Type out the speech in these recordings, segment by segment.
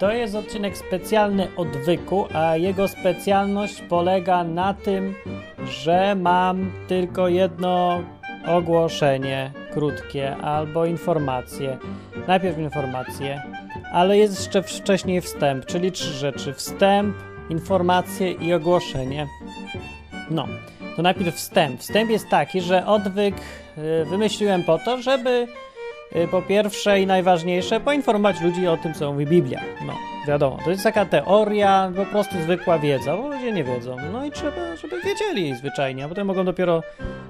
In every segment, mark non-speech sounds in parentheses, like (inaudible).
to jest odcinek specjalny odwyku, a jego specjalność polega na tym, że mam tylko jedno ogłoszenie krótkie albo informacje. Najpierw informacje, ale jest jeszcze wcześniej wstęp, czyli trzy rzeczy: wstęp, informacje i ogłoszenie. No, to najpierw wstęp. Wstęp jest taki, że odwyk y, wymyśliłem po to, żeby po pierwsze i najważniejsze poinformować ludzi o tym, co mówi Biblia. No, wiadomo, to jest taka teoria, po prostu zwykła wiedza, bo ludzie nie wiedzą. No i trzeba, żeby wiedzieli zwyczajnie, a potem mogą dopiero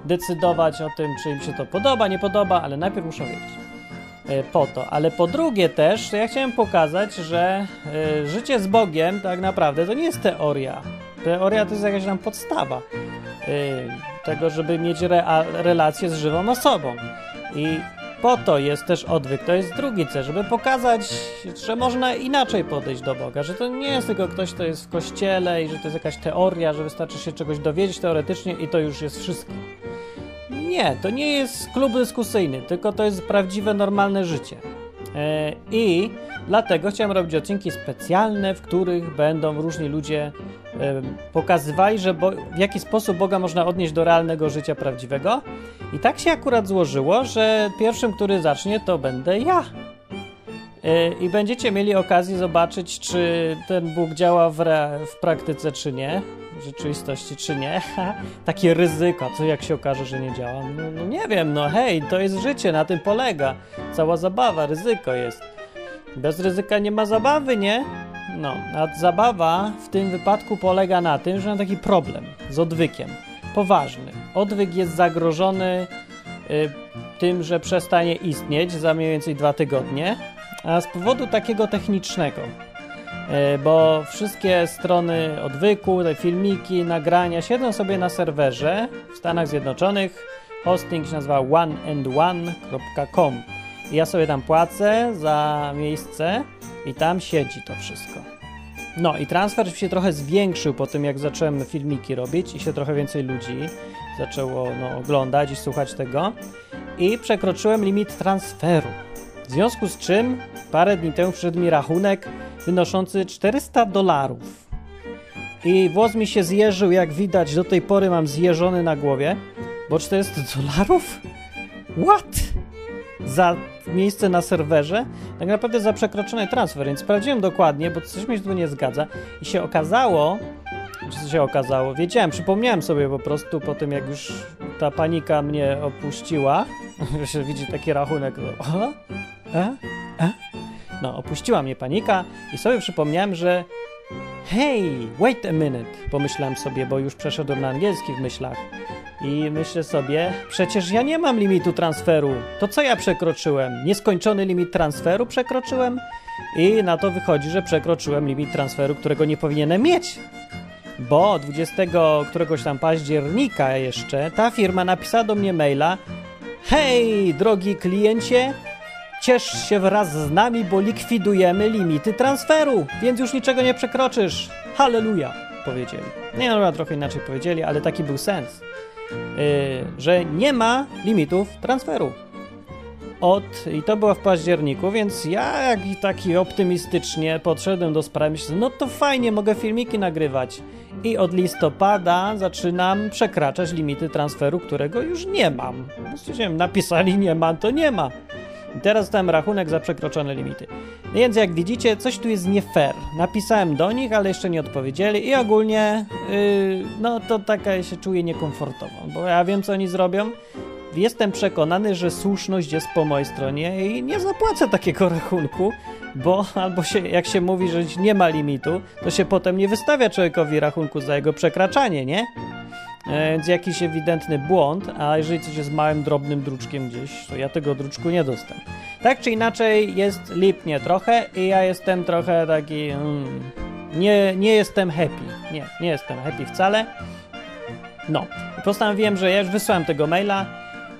decydować o tym, czy im się to podoba, nie podoba, ale najpierw muszą wiedzieć. Y, Po to, ale po drugie też, ja chciałem pokazać, że y, życie z Bogiem tak naprawdę to nie jest teoria. Teoria to jest jakaś tam podstawa y, tego, żeby mieć relację z żywą osobą. I po to jest też odwyk, to jest drugi cel, żeby pokazać, że można inaczej podejść do Boga, że to nie jest tylko ktoś, kto jest w kościele i że to jest jakaś teoria, że wystarczy się czegoś dowiedzieć teoretycznie i to już jest wszystko. Nie, to nie jest klub dyskusyjny, tylko to jest prawdziwe, normalne życie. E, I dlatego chciałem robić odcinki specjalne, w których będą różni ludzie e, pokazywali, że bo, w jaki sposób Boga można odnieść do realnego życia prawdziwego. I tak się akurat złożyło, że pierwszym, który zacznie, to będę ja. E, I będziecie mieli okazję zobaczyć, czy ten Bóg działa w, re, w praktyce, czy nie, rzeczywistości, czy nie. (laughs) Takie ryzyko, co jak się okaże, że nie działa? No, no nie wiem, no hej, to jest życie, na tym polega. Cała zabawa, ryzyko jest. Bez ryzyka nie ma zabawy, nie? No, a zabawa w tym wypadku polega na tym, że mam taki problem z odwykiem. Poważny. Odwyk jest zagrożony y, tym, że przestanie istnieć za mniej więcej dwa tygodnie, a z powodu takiego technicznego. Y, bo wszystkie strony odwyku, te filmiki, nagrania siedzą sobie na serwerze w Stanach Zjednoczonych. Hosting się nazywa oneandone.com. Ja sobie tam płacę za miejsce i tam siedzi to wszystko. No i transfer się trochę zwiększył po tym, jak zacząłem filmiki robić i się trochę więcej ludzi zaczęło no, oglądać i słuchać tego. I przekroczyłem limit transferu. W związku z czym parę dni temu przyszedł mi rachunek wynoszący 400 dolarów. I włos mi się zjeżył, jak widać, do tej pory mam zjeżony na głowie, bo 400 dolarów? What? Za miejsce na serwerze? Tak naprawdę za przekroczony transfer, więc sprawdziłem dokładnie, bo coś mi się tu nie zgadza. I się okazało, czy się okazało? Wiedziałem, przypomniałem sobie po prostu po tym, jak już ta panika mnie opuściła, (laughs) że widzi taki rachunek, to, opuściła mnie panika i sobie przypomniałem, że hej, wait a minute, pomyślałem sobie, bo już przeszedłem na angielski w myślach. I myślę sobie, przecież ja nie mam limitu transferu. To co ja przekroczyłem? Nieskończony limit transferu przekroczyłem? I na to wychodzi, że przekroczyłem limit transferu, którego nie powinienem mieć. Bo 20 któregoś tam października jeszcze ta firma napisała do mnie maila Hej, drogi kliencie, ciesz się wraz z nami, bo likwidujemy limity transferu, więc już niczego nie przekroczysz. Halleluja, powiedzieli. Nie, no, trochę inaczej powiedzieli, ale taki był sens. Yy, że nie ma limitów transferu. Od, I to było w październiku, więc ja jak i taki optymistycznie podszedłem do sprawy, myślę, no to fajnie, mogę filmiki nagrywać. I od listopada zaczynam przekraczać limity transferu, którego już nie mam. Stwierdziłem, napisali nie ma, to nie ma. I teraz dostałem rachunek za przekroczone limity. Więc jak widzicie, coś tu jest nie fair. Napisałem do nich, ale jeszcze nie odpowiedzieli i ogólnie, yy, no to taka się czuję niekomfortowo, bo ja wiem, co oni zrobią. Jestem przekonany, że słuszność jest po mojej stronie i nie zapłacę takiego rachunku, bo albo się, jak się mówi, że nie ma limitu, to się potem nie wystawia człowiekowi rachunku za jego przekraczanie, nie? E, Więc jakiś ewidentny błąd, a jeżeli coś jest małym, drobnym druczkiem gdzieś, to ja tego druczku nie dostanę. Tak czy inaczej, jest lipnie trochę i ja jestem trochę taki. Mm, nie, nie jestem happy. Nie, nie jestem happy wcale. No, postanowiłem, że ja już wysłałem tego maila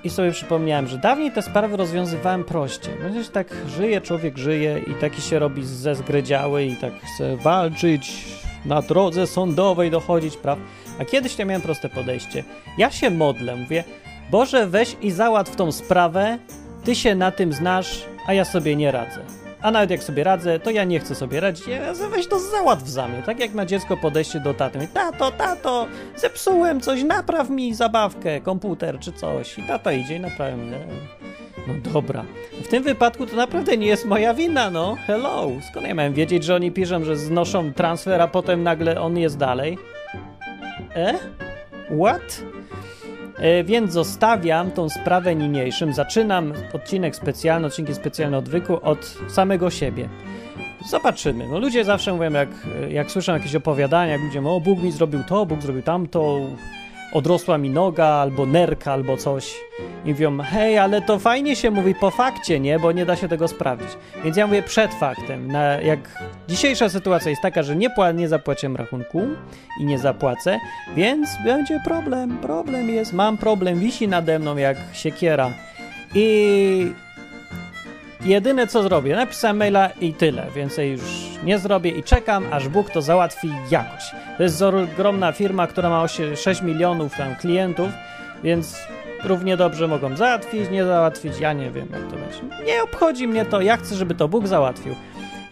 i sobie przypomniałem, że dawniej te sprawy rozwiązywałem prościej. Przecież tak żyje, człowiek żyje i taki się robi zezgredziały i tak chce walczyć na drodze sądowej, dochodzić praw. A kiedyś ja miałem proste podejście. Ja się modlę, mówię, Boże, weź i załatw tą sprawę, ty się na tym znasz, a ja sobie nie radzę. a nawet jak sobie radzę, to ja nie chcę sobie radzić, ja weź to załatw za mnie, tak jak ma dziecko podejście do taty, mówi, tato, tato, zepsułem coś, napraw mi zabawkę, komputer czy coś i tata idzie i naprawia mi. No dobra. W tym wypadku to naprawdę nie jest moja wina, no. Hello. Skąd ja miałem wiedzieć, że oni piszą, że znoszą transfer, a potem nagle on jest dalej? E? What? E, więc zostawiam tą sprawę niniejszym. Zaczynam odcinek specjalny, odcinki specjalne odwyku od samego siebie. Zobaczymy. No ludzie zawsze mówią, jak, jak słyszą jakieś opowiadania, jak ludzie mówią, o Bóg mi zrobił to, Bóg zrobił tamto, odrosła mi noga, albo nerka, albo coś. I mówią, hej, ale to fajnie się mówi po fakcie, nie? Bo nie da się tego sprawdzić. Więc ja mówię przed faktem. Na, jak dzisiejsza sytuacja jest taka, że nie, pła- nie zapłaciłem rachunku i nie zapłacę, więc będzie problem. Problem jest, mam problem, wisi nade mną jak siekiera. I jedyne co zrobię, napisałem maila i tyle. Więcej już nie zrobię i czekam, aż Bóg to załatwi jakoś. To jest ogromna firma, która ma 6 milionów tam klientów, więc równie dobrze mogą załatwić, nie załatwić, ja nie wiem jak to będzie. Nie obchodzi mnie to, ja chcę, żeby to Bóg załatwił.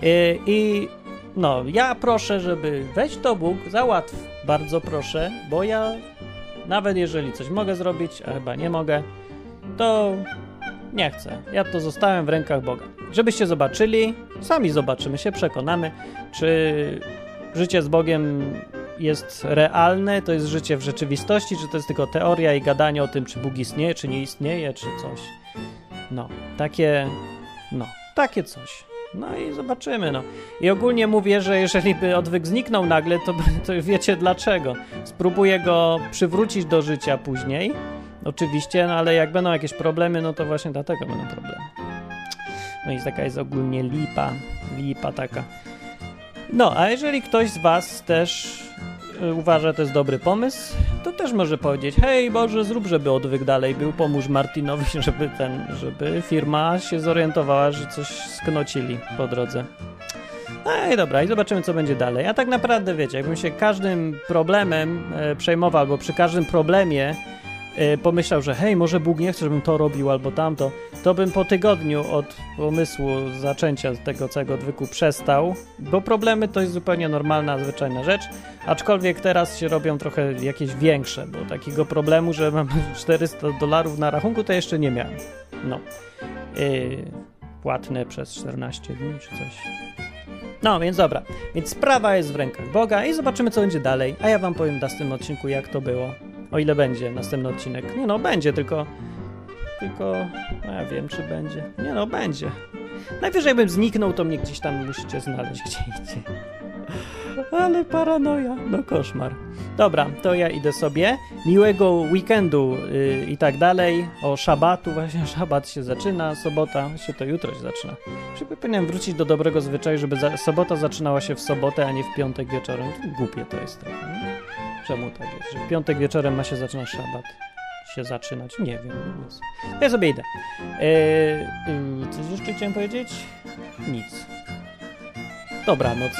I, i no, ja proszę, żeby weź to Bóg, załatw, bardzo proszę, bo ja nawet jeżeli coś mogę zrobić, a chyba nie mogę, to nie chcę. Ja to zostałem w rękach Boga. Żebyście zobaczyli, sami zobaczymy się, przekonamy, czy życie z Bogiem jest realne, to jest życie w rzeczywistości, czy to jest tylko teoria i gadanie o tym, czy Bóg istnieje, czy nie istnieje, czy coś. No, takie, no, takie coś. No i zobaczymy, no. I ogólnie mówię, że jeżeli by odwyk zniknął nagle, to, to wiecie dlaczego. Spróbuję go przywrócić do życia później, oczywiście, no ale jak będą jakieś problemy, no to właśnie dlatego będą problemy. No i taka jest ogólnie lipa, lipa taka. No, a jeżeli ktoś z Was też y, uważa, że to jest dobry pomysł, to też może powiedzieć, hej Boże, zrób, żeby odwyk dalej był, pomóż Martinowi, (laughs) żeby ten, żeby firma się zorientowała, że coś sknocili po drodze. No i dobra, i zobaczymy, co będzie dalej. A tak naprawdę, wiecie, jakbym się każdym problemem e, przejmował, albo przy każdym problemie pomyślał, że hej, może Bóg nie chce, żebym to robił albo tamto, to bym po tygodniu od pomysłu zaczęcia tego całego odwyku przestał, bo problemy to jest zupełnie normalna, zwyczajna rzecz, aczkolwiek teraz się robią trochę jakieś większe, bo takiego problemu, że mam (laughs) 400 dolarów na rachunku, to jeszcze nie miałem. No. Yy, płatne przez 14 dni czy coś. No, więc dobra. Więc sprawa jest w rękach Boga i zobaczymy, co będzie dalej. A ja wam powiem w następnym odcinku, jak to było. O ile będzie następny odcinek. Nie no, będzie, tylko... Tylko... No ja wiem, czy będzie. Nie no, będzie. Najwyżej bym zniknął, to mnie gdzieś tam musicie znaleźć (laughs) gdzie indziej. Ale paranoja, no koszmar. Dobra, to ja idę sobie. Miłego weekendu yy, i tak dalej. O szabatu, właśnie (laughs) szabat się zaczyna, sobota, się to jutro się zaczyna. Żeby powinienem wrócić do dobrego zwyczaju, żeby za, sobota zaczynała się w sobotę, a nie w piątek wieczorem. Głupie to jest trochę. Czemu tak jest, że w piątek wieczorem ma się zaczynać szabat? Się zaczynać? Nie wiem. Jest. Ja sobie idę. Yy, coś jeszcze chciałem powiedzieć? Nic. Dobranoc.